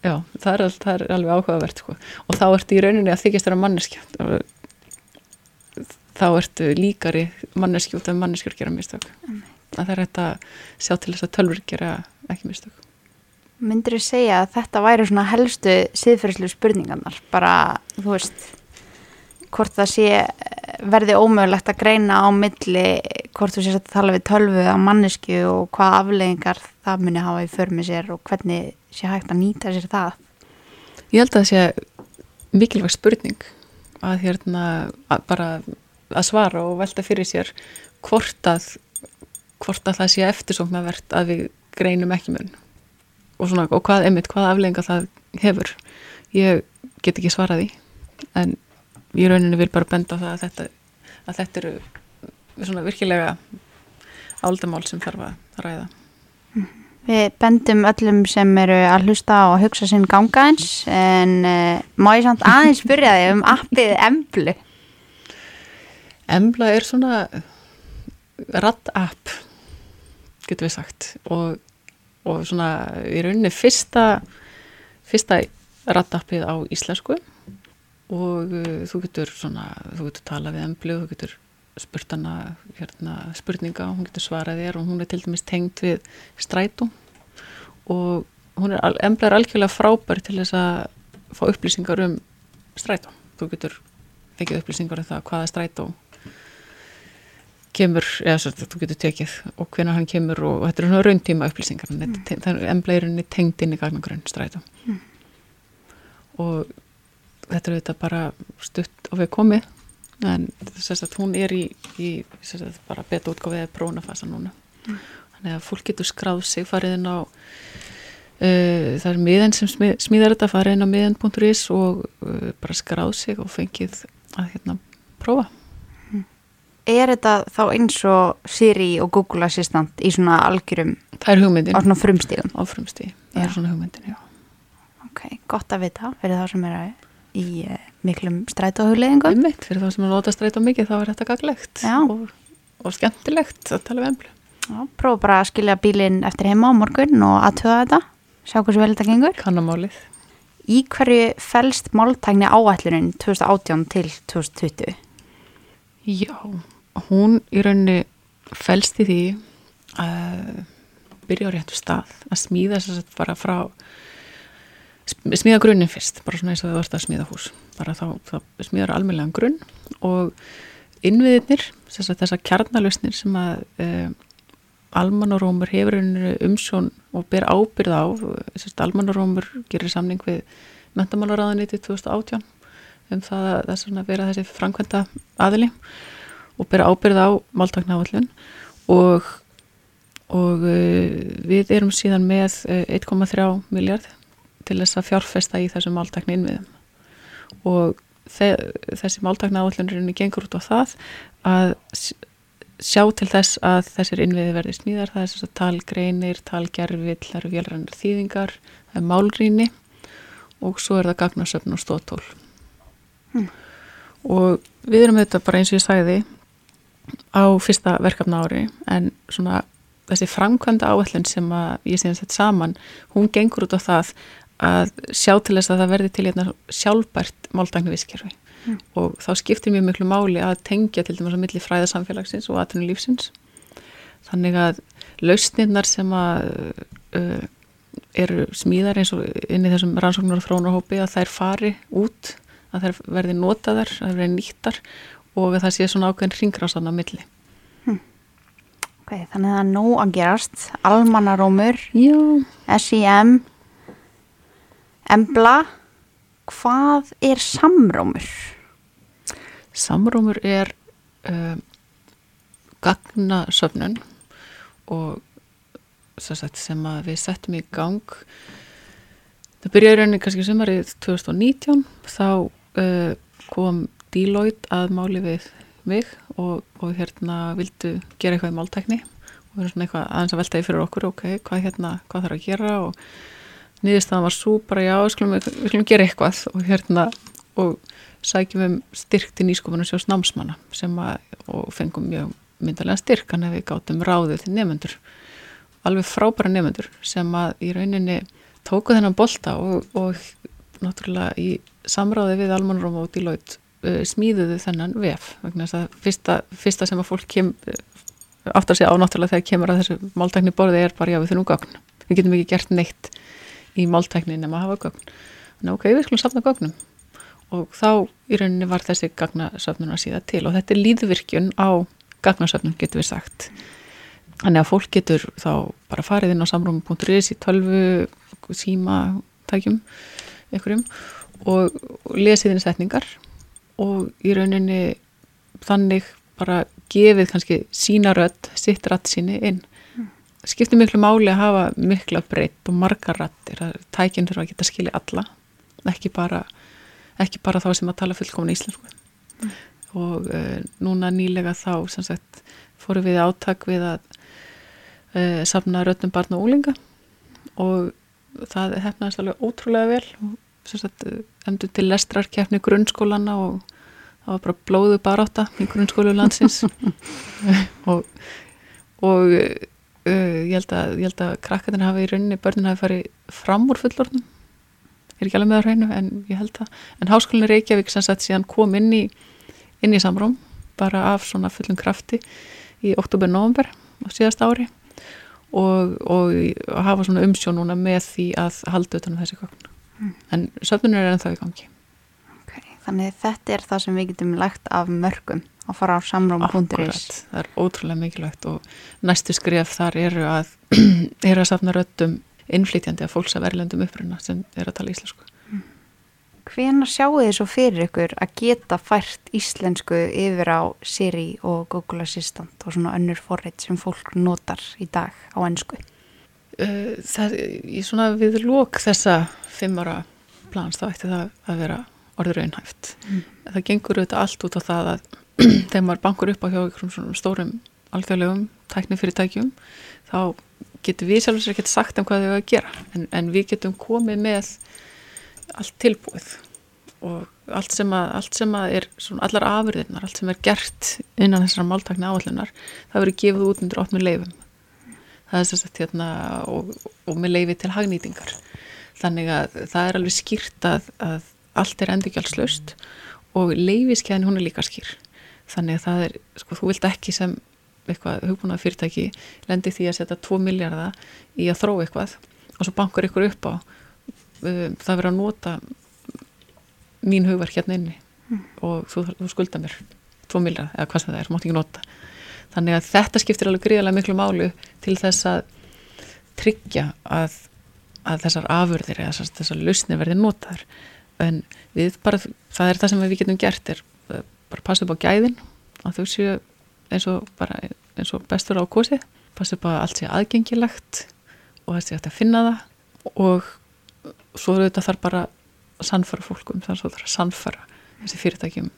já, það er, al- það er alveg áhugavert, sko. Og þá ertu í rauninni að þykist þeirra manneskja. Þá ertu líkari manneskju út af manneskjur gera mistök. Það er hægt að sjá til þess að tölfur gera ekki mistök. Myndir þú segja að þetta væri svona helstu siðferðslu spurningarnar, bara, þú veist, hvort það sé verði ómögulegt að greina á milli, hvort þú sést að tala við tölvu á mannesku og hvað afleggingar það muni hafa í för með sér og hvernig sé hægt að nýta sér það. Ég held að það sé mikilvæg spurning að hérna að bara að svara og velta fyrir sér hvort að hvort að það sé eftirsóknarvert að við greinum ekki mun. Og, svona, og hvað, einmitt, hvað aflenga það hefur? Ég get ekki svarað því. En ég rauninni vil bara benda á það að þetta, að þetta eru svona virkilega áldamál sem þarf að ræða. Við bendum öllum sem eru að hlusta og hugsa sinn ganga eins en uh, má ég samt aðeins spyrja þig um appið Emblu. Embla er svona radd-app getur við sagt. Og, og svona í rauninni fyrsta fyrsta radd-appið á íslensku. Og uh, þú getur svona, þú getur talað við Emblu þú getur spurt hana hérna, spurninga og hún getur svarað þér og hún er til dæmis tengd við strætó. Og hún er, Embla er algjörlega frábær til þess að fá upplýsingar um strætó. Þú getur fengið upplýsingar um það hvaða strætó kemur, eða svo þú getur tekið og hvenær hann kemur og, og þetta er svona rauntíma upplýsingar mm. það er embleirinni tengd inn í gagnagrunn strætó. Og þetta er þetta bara stutt og við komið en þess að hún er í, í sagt, bara beta útgáfið eða prónafasa núna. Þannig að fólk getur skráð sig farið inn á uh, það er miðan sem smið, smíðar þetta farið inn á miðan.is og uh, bara skráð sig og fengið að hérna prófa Er þetta þá eins og Siri og Google Assistant í svona algjörum það er hugmyndin á svona frumstíðum? áfrumstíð, það Já. er svona hugmyndin, já. Ok, gott að vita fyrir það sem er í uh, miklum strætóhugleðingum. Einmitt, fyrir þá sem að nota streyta mikið þá er þetta gaglegt og, og skemmtilegt að tala við emblu. Já, prófa bara að skilja bílinn eftir heima á morgun og aðtöða þetta, sjá hversu vel þetta gengur. Kannamálið. Í hverju fælst máltækni áætlunin 2018 til 2020? Já, hún í rauninni felst í því að byrja á réttu stað, að smíða þess að bara frá sm- smíða grunninn fyrst, bara svona eins og þú ert að smíða hús. Bara þá, þá smíðar almennlegan grunn og innviðirnir þess að þessar kjarnalösnir sem að um, almannarómur hefur í rauninni umsjón og ber ábyrð á almannarómur gerir samning við mentamálaráðaniti 2018 um það að að vera þessi framkvæmda aðili og bera ábyrð á máltakna áallun og, og uh, við erum síðan með uh, 1,3 miljard til þess að fjárfesta í þessum máltakna innviðum og þe þessi máltakna áallun er gengur út á það að sjá til þess að þessir innviði verði smíðar, það er þess að talgreinir, talgerfill, það eru vélrannar þýðingar, það er málrýni og svo er það gagnasöfn og stóttól. Og við erum þetta bara eins og ég sagði á fyrsta verkefna ári en svona þessi framkvæmda áætlun sem að ég síðan sett saman, hún gengur út á það að sjá til þess að það verði til hérna sjálfbært máltækni visskerfi og þá skiptir mjög miklu máli að tengja til dæmis á milli fræðasamfélagsins og atvinnulífsins. Þannig að lausnirnar sem að uh, eru smíðar eins og inn í þessum rannsóknar og þrónarhópi að þær fari út að þær verði notaðar, að þær verði nýttar og að það sé svona ákveðin ringrásan á milli Ok, þannig að það er nóg að gerast. Almanarómur, SIM, Embla. Hvað er samrómur? Samrómur er uh, gagnasöfnun og sem, að við settum í gang það byrjaði rauninni kannski sumarið 2019 þá uh, kom Deloitte að máli við mig og, og hérna vildu gera eitthvað í máltækni og við erum svona eitthvað aðeins að veltaði fyrir okkur ok, hvað hérna, hvað þarf að gera og niðurstaðan var svo bara já, við skulum, við skulum gera eitthvað og hérna og sækjum um styrk til nýskopunum sjós námsmanna sem að, og fengum mjög myndarlega styrk hann ef við gátum ráðið til nefnendur alveg frábæra nefnendur sem að í rauninni tóku þennan bolta og, og náttúrulega í samráði við Almanróm og Deloitte uh, smíðuðu þennan vef vegna þess að fyrsta, fyrsta sem að fólk kem, áttar sig á náttúrulega þegar kemur að þessu máltækni borði er bara já við þurfum gögn. Við getum ekki gert neitt í máltækni nema að hafa gögn. En ok, við skulum safna gögnum. Og þá í rauninni var þessi gagnasöfnun að síða til og þetta er líðvirkjun á gagnasöfnun getur við sagt. Þannig að fólk getur þá bara farið inn á samrúmi.is í tölvu síma tækjum einhverjum og lesið inn setningar og í rauninni þannig bara gefið kannski sína rödd, sitt rödd síni inn. Skiptir miklu máli að hafa mikla breytt og margar rættir að tækinn þurfa að geta skilja alla ekki bara, ekki bara þá sem að tala fullkomna íslensku. Og uh, núna nýlega þá sagt fórum við í átak við að uh, safna röttum barna og úlinga og það hefnaðist alveg ótrúlega vel og endur til lestrarkeppni grunnskólana og það var bara blóðu barátta í grunnskólu landsins. Og, og uh, ég, held að, að krakkarnir hafi í rauninni, börnin hafi farið fram úr fullorðnum. Ég er ekki alveg með það hreinu en ég held að, en háskólinni Reykjavík sem sagt síðan kom inn í inn í samróm, bara af svona fullum krafti í oktober-november á síðast ári. Og, og, hafa svona umsjón núna með því að halda utan um þessi gögn en söfnunir er ennþá í gangi Okay, þannig þetta er það sem við getum lagt af mörgum að fara á samróm.is. Það er ótrúlega mikilvægt og næstu skref þar eru að eru að safna röttum innflytjandi að fólks af erlendum uppruna sem er að tala íslensku. Hvenar sjáu þið svo fyrir ykkur að geta fært íslensku yfir á Siri og Google Assistant og svona önnur forrið sem fólk notar í dag á ennsku? Uh, það, í svona við lók þessa fimm ára plans þá ætti það að vera orður raunhæft. Það gengur auðvitað allt út á það að þegar maður bankur upp á hjá einhverjum svona stórum alþjóðlegum tæknifyrirtækjum þá getur við sjálfur sér ekki sagt um hvað þau að gera. En, en við getum komið með allt tilbúið og allt sem að, allt sem að er svona allar afurðirnar, allt sem er gert innan þessara máltakna áallunar það verður gefið út undir opnum leifum það er að hérna og, og með leifi til hagnýtingar. Þannig að það er alveg skýrt að, að allt er endurgjaldslaust og leifiskeiðin hún er líka skýr. Þannig að það er, sko, þú vilt ekki sem eitthvað hugbúnað fyrirtæki lendi því að setja 2 miljardar í að þróa eitthvað og svo bankar ykkur upp á um, það verður að nota mín hugverk hérna inni og þú, þú skulda mér 2 miljardar eða hvað sem það er, mátt ekki nota þannig að þetta skiptir alveg gríðarlega miklu málu til þess að tryggja að, að þessar afurðir eða þessar, þessar lausnir verði notaðar. En við bara, það er það sem við getum gert er uh, bara passa upp á gæðin að þau séu eins og bara eins og bestur á kosi passa upp að allt sé aðgengilegt og það sé hægt að finna það. Og svo þetta þarf bara að sannfara fólkum þannig að það þarf að sannfara þessi fyrirtækjum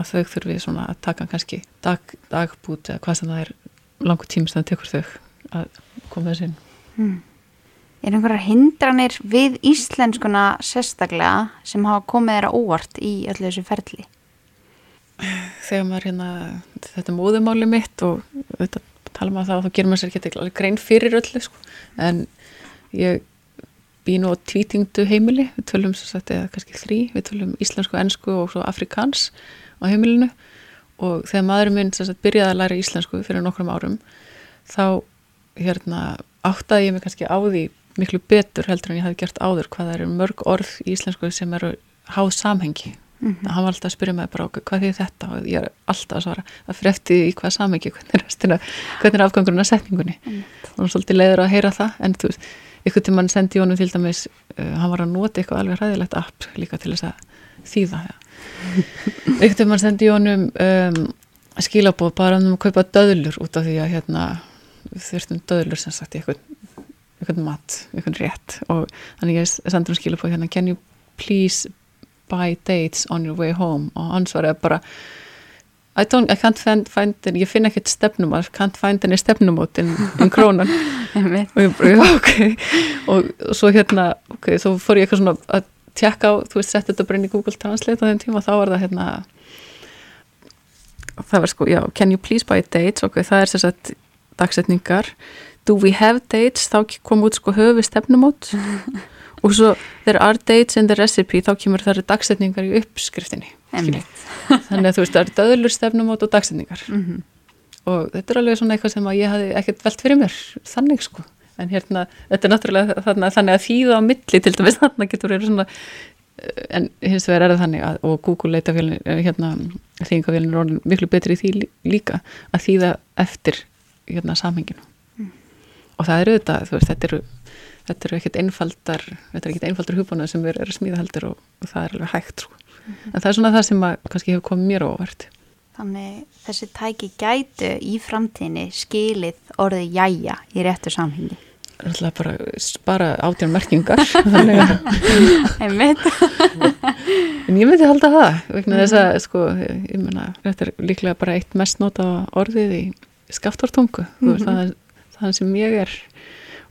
að þau þurfi svona að taka kannski dag, dagbút eða hvað sem það er langu tímis þannig tekur þau að koma þessi inn Hmm. Er einhverjar hindranir við íslenskuna sérstaklega sem hafa komið þeirra óvart í öllu þessu ferli? þegar maður hérna, þetta er móðumáli mitt og þetta tala maður það og þá gerir maður sér ekki alveg grein fyrir öllu sko. en ég í nú tvítingdu heimili, við tölum svo sagt eða kannski þrý, við tölum íslensku, ensku og svo afrikans á heimilinu. Og þegar maðurinn minn sagt byrjaði að læra íslensku fyrir nokkrum árum þá hérna áttaði ég mig kannski á því miklu betur heldur en ég hafi gert áður hvað það eru mörg orð í íslensku sem eru háð samhengi. Mhm. hann var alltaf að spyrja mig bara "Ok, hvað því þetta? Og ég er alltaf að svara að fyrir eftir í hvað samhengi hvernig, hvernig er afgangurinn að setningunni. Og hann er svolítið leiður að heyra það en þú veist, ykkur til mann sendi honum til dæmis uh, hann var að nota eitthvað alveg hræðilegt app líka til þess að þýða ja. Ykkur til mann sendi honum um, skilabóð bara um að kaupa döðlur út af því að hérna þurftum döðlur sem sagt í eitthvað eitthvað mat, eitthvað rétt. Og þannig ég sendi hann skilabóð hérna can you please buy dates on your way home? Og hann svaraði bara I, don't, I can't find, find any, ég finn ekkert stefnum I can't find any stefnumót in, in krónan. Og ég bara, ok. Og, og svo hérna, ok, svo fór ég eitthvað svona að tjekka á, þú veist, setja þetta bara inn í Google Translate á þeim tíma, þá var það hérna það var sko, já, can you please buy dates? Ok, það er sér sagt dagsetningar. Do we have dates, þá kom út sko höfu stefnumót. Og svo there are dates in the recipe þá kemur það eru dagsetningar í uppskriftinni þannig að þú veist, það eru döðlur stefnumót og dagsetningar. Mhm. og þetta er alveg svona eitthvað sem að ég hafði ekkert velt fyrir mér, þannig sko en hérna, þetta er náttúrulega þannig, þannig að þýða á milli til dæmis þannig getur verið svona eh, en hins vegar er það þannig að, og Google leitafélin hérna, þýðingafélin er orðin miklu betri í því lí- líka að þýða eftir hérna samhenginu. Og það eru þetta, þú veist, þetta eru þetta eru ekkert einfaldar þetta er ekkert einfaldar hugbúna sem er, er að smíða heldur og, og það er alveg hægt sko. en það er svona það sem að kannski hefur komið mér óvart Þannig þessi tæki gætu í framtíðinni skilið orðið jæja í réttu samhengi. Það er bara spara átján að Einmitt. En ég myndi halda það, vegna þess að sko, ég meina, þetta er líklega bara eitt mest nota orðið í skaftartungu, þú veist, það er það sem ég er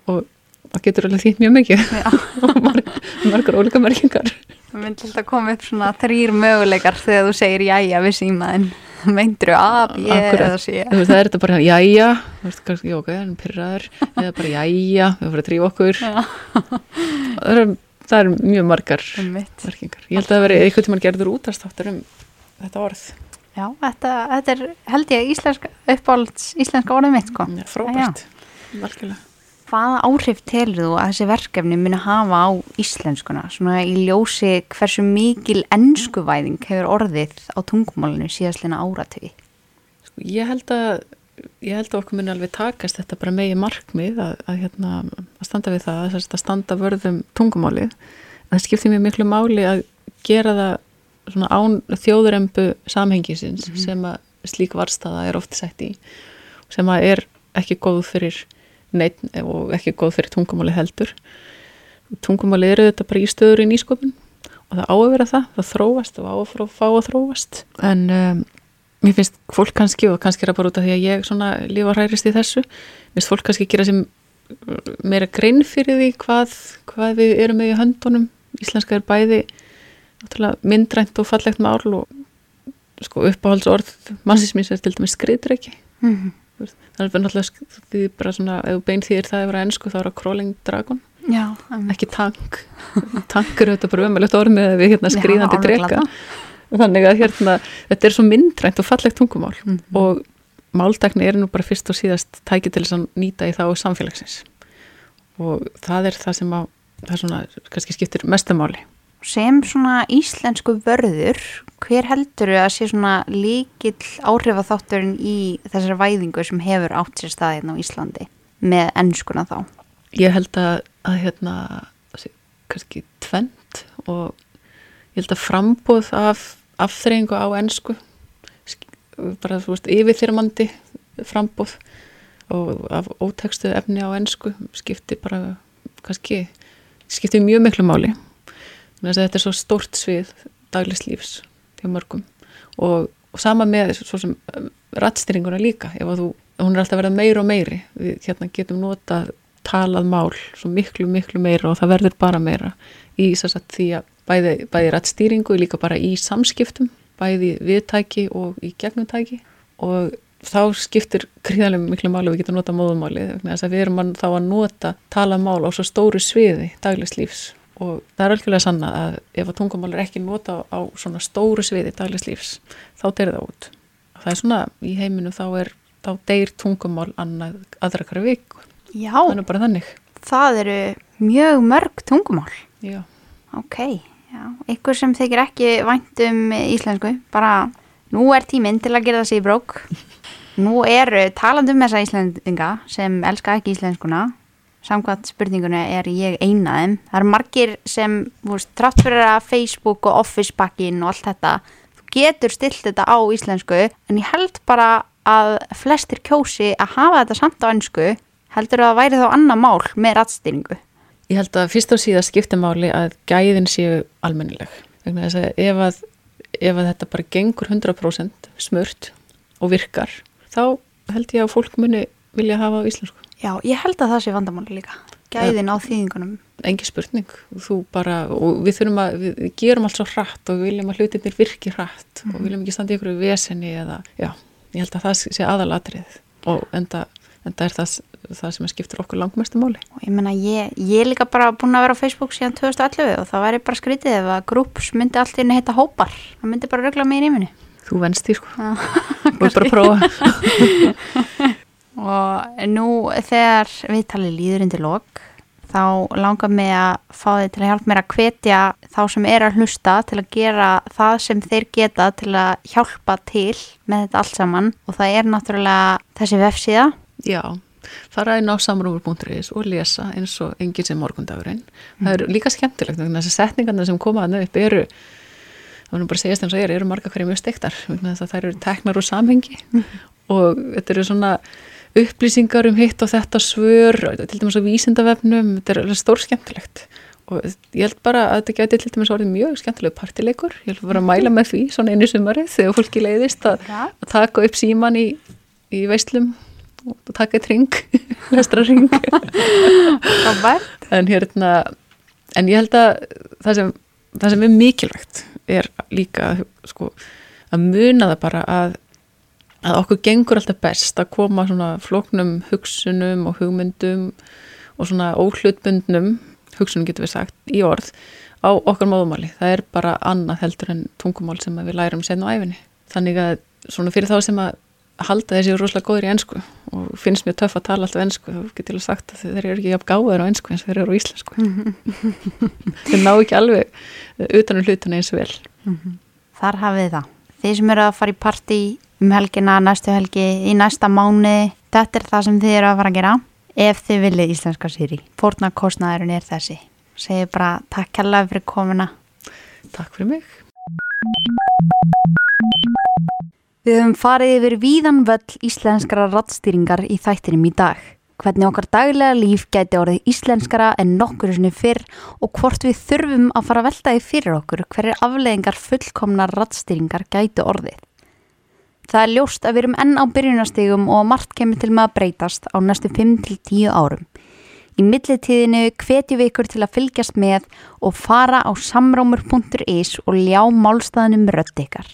og það getur alveg þýtt mjög mikið margar ólíka merkingar. Það myndi alltaf koma upp svona þrýr möguleikar þegar þú segir jæja við símaðin. Meindur A, B Akkúrat. eða veist, það er þetta bara, jæja, þú veist, kannski, já, ok, það pyrraður, eða bara, jæja, við fyrir að trífa okkur. Það er, það er mjög margar Einmitt. merkingar. Ég held að það veri eitthvað tímann gerður útastáttur um þetta orð. Já, þetta, þetta er held ég íslenska uppáhalds íslenska orðið mitt sko. Frábært, algjörlega. Hvaða áhrif telur þú að þessi verkefni muni hafa á íslenskuna svona í ljósi hversu mikil ennskuvæðing hefur orðið á tungumálinu síðastlina áratögi? Sko, Ég held að ég held að okkur muni alveg takast þetta bara megi markmið að, að, hérna, að standa við það, að standa vörðum tungumálið. Það skiptir mér miklu máli að gera það svona án þjóðurembu samhengisins sem að slík varstaða er oft sett í sem að er ekki góð fyrir neitt og ekki góð fyrir tungumáli heldur. Tungumáli eru þetta bara í stöður í nýsköpun og það á að vera það, það þróast og á að fá að þróast. En um, mér finnst fólk kannski og kannski er það bara út af því að ég svona lífa hærist í þessu mér finnst fólk kannski gera sem meira grein fyrir því hvað, hvað við erum með í höndunum. Íslenska er bæði myndrænt og fallegt mál og sko uppáhaldsorð mannsismins er til dæmis skriður ekki Mm það er bara náttúrulega því bara svona ef bein þýðir það yfir að ennsku þá er það crawling dragon. Já, einmitt. ekki tank. Tank eru þetta bara ömulegt orð með við hérna skrýðandi drega þannig að hérna þetta er svo myndrænt og fallegt tungumál Mhm. og máltækni er nú bara fyrst og síðast tæki til þess að nýta í þá samfélagsins. Og það er það sem að það er svona, kannski skiptir mestumáli Sem svona íslensku vörður, hver heldur að sé svona líkill áhrifaþátturinn í þessari væðingu sem hefur átt sér staðinn á Íslandi með ennskuna þá? ég held að, að hérna kannski tvent og ég held að frambóð af afþreyingu á ensku sk- bara þú veist yfirþyrmandi frambóð og af ótekstu efni á ensku skipti bara kannski skipti mjög miklu máli þetta er svo stórt svið daglis lífs hjá mörgum. Og, og sama með svo sem rattstýringuna líka. Ef að þú, hún er alltaf að verða meiri og meiri. Við hérna getum notað talað mál svo miklu miklu meira og það verður bara meira í þess að því að bæði, bæði rattstýringu líka bara í samskiptum bæði viðtæki og í gegnumtæki. Og þá skiptir gríðarlega miklu máli við getum nota móðumáli þess að við erum að, þá að nota tala mál á svo stóru sviði daglegs lífs og það er algjörlega sanna að ef að tungumál er ekki nota á svona stóru sviði daglegs lífs þá deyrir það út. Það er svona í heiminu þá er, þá deyr tungumál annað aðra hverju viku. Já, er bara þannig. það eru mjög mörg tungumál. Já. Ok, já. Ykkur sem þykir ekki vænt um íslensku, bara nú er tíminn til að gera það sér í brók. Nú eru talandi um þessa íslendinga sem elska ekki íslenskuna. Samkvæmt spurningunni er ég eina þeim. Það eru margir sem, trátt fyrir að Facebook og Office pakkin og allt þetta, þú getur stilt þetta á íslensku, en ég held bara að flestir kjósi að hafa þetta samt á ennsku, heldur að það væri þá annað mál með rattstýringu. Ég held að fyrst og síðast skipta máli að gæðin séu almennileg. Vegna þess að ef að, ef að þetta bara gengur 100% smurt og virkar, þá held ég að fólk muni vilja hafa á íslensku. Já, ég held að það sé vandamáli líka. Gæðin á þýðingunum. Engi spurning. Þú bara, og við þurfum að, við, gerum allt svo hratt og við viljum að hlutinir virki hratt og við viljum ekki standa í ykkur vesenni eða, já, ég held að það sé aðalatrið og enda, enda er það, það sem skiptir okkur langmestu máli. Og ég meina, ég, ég er líka bara búin að vera á Facebook síðan 2011 og það væri bara skrítið ef að grúps myndi allt í henni heita hópar. Það myndi bara regla mig í nýminu. Þú venst því sko. og bara prófa. Og nú þegar viðtalið líður undir lok, þá langar mig að fá þið til að hjálpa mér að hvetja þá sem er að hlusta til að gera það sem þeir geta til að hjálpa til með þetta allt saman. Og það er náttúrulega þessi vefsíða. Já, fara inn á samrúfur.is og lesa eins og enginn sem morgundagurinn. Það er líka skemmtilegt, að þessi setningarna sem koma að upp eru, það var nú bara að segjast eins og er, eru marga hverju mjög steiktar, vegna þess að þær eru teknar úr samhengi. Og þetta eru svona upplýsingar um hitt og þetta svör, til dæmis á vísindavefnum, þetta er stór skemmtilegt og ég held bara að þetta geti til dæmis orðið mjög skemmtilegu partileikur, ég held bara að mæla með því svona einu sumarið þegar fólki leiðist að, að taka upp síman í, í veislum og taka eitt ring, lestra ring en hérna en ég held að það sem, það sem er mikilvægt er líka sko, að muna það bara að að okkur gengur alltaf best að koma svona flóknum hugsunum og hugmyndum og svona óhlutbundnum hugsunum getur við sagt í orð á okkar móðumáli. Það er bara annað heldur en tungumál sem við lærum sen á æfinni. Þannig að svona fyrir þá sem að halda þessi rosalega góður í ennsku og finnst mér töff að tala alltaf ennsku þá getur ég sagt að þeir eru ekki jafn gáður á ennsku eins og þeir eru á íslensku þeir ná ekki alveg utanum hlutuna eins og vel Þar hafið það. Þið sem eru að fara í partí um helgina, næstu helgi, í næsta mánu, þetta er það sem þið eru að fara að gera. Ef þið viljið íslenska sýri. Fórnarkostnaðurinn er þessi. Segir bara takk kærlega fyrir komuna. Takk fyrir mig Við höfum farið yfir víðan völl íslenskara rattstýringar í þættinum í dag. Hvernig okkar daglega líf gæti orðið íslenskara en nokkur sinni fyrr og hvort við þurfum að fara að velta því fyrir okkur hverjir afleðingar fullkomnar rattstýringar gæti orðið. Það er ljóst að við erum enn á byrjunastigum og margt kemur til með að breytast á næstu 5-10 árum. Í millitíðinu hvetjum við ykkur til að fylgjast með og fara á samrómur.is og ljá málstæðanum rödd ykkar.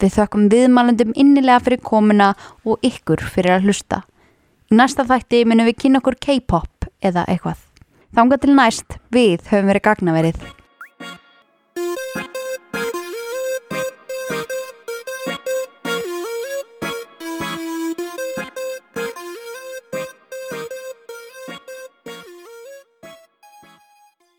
Við þökkum viðmælendum innilega fyrir komuna og ykkur fyrir að hlusta. Í næsta þætti munum við kynna okkur K-pop eða eitthvað. Þanga til næst, við höfum verið gagnaverið.